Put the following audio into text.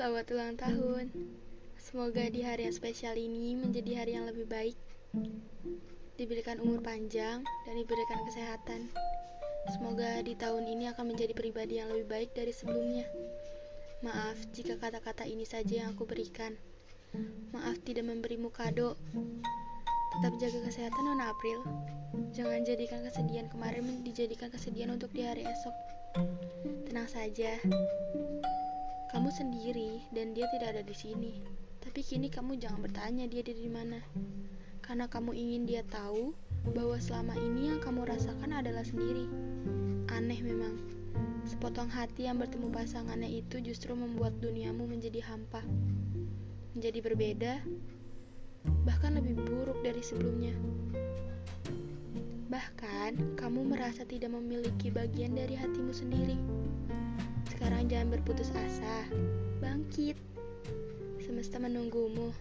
Selamat ulang tahun. Semoga di hari yang spesial ini menjadi hari yang lebih baik. Diberikan umur panjang dan diberikan kesehatan. Semoga di tahun ini akan menjadi pribadi yang lebih baik dari sebelumnya. Maaf jika kata-kata ini saja yang aku berikan. Maaf tidak memberimu kado. Tetap jaga kesehatan Nona April. Jangan jadikan kesedihan kemarin dijadikan kesedihan untuk di hari esok. Tenang saja. Sendiri dan dia tidak ada di sini. Tapi kini kamu jangan bertanya dia di mana. Karena kamu ingin dia tahu bahwa selama ini yang kamu rasakan adalah sendiri. Aneh memang. Sepotong hati yang bertemu pasangannya itu justru membuat duniamu menjadi hampa. Menjadi berbeda, bahkan lebih buruk dari sebelumnya. Bahkan, kamu merasa tidak memiliki bagian dari hatimu sendiri. Sekarang jangan berputus asa. Bangkit. Semesta menunggumu.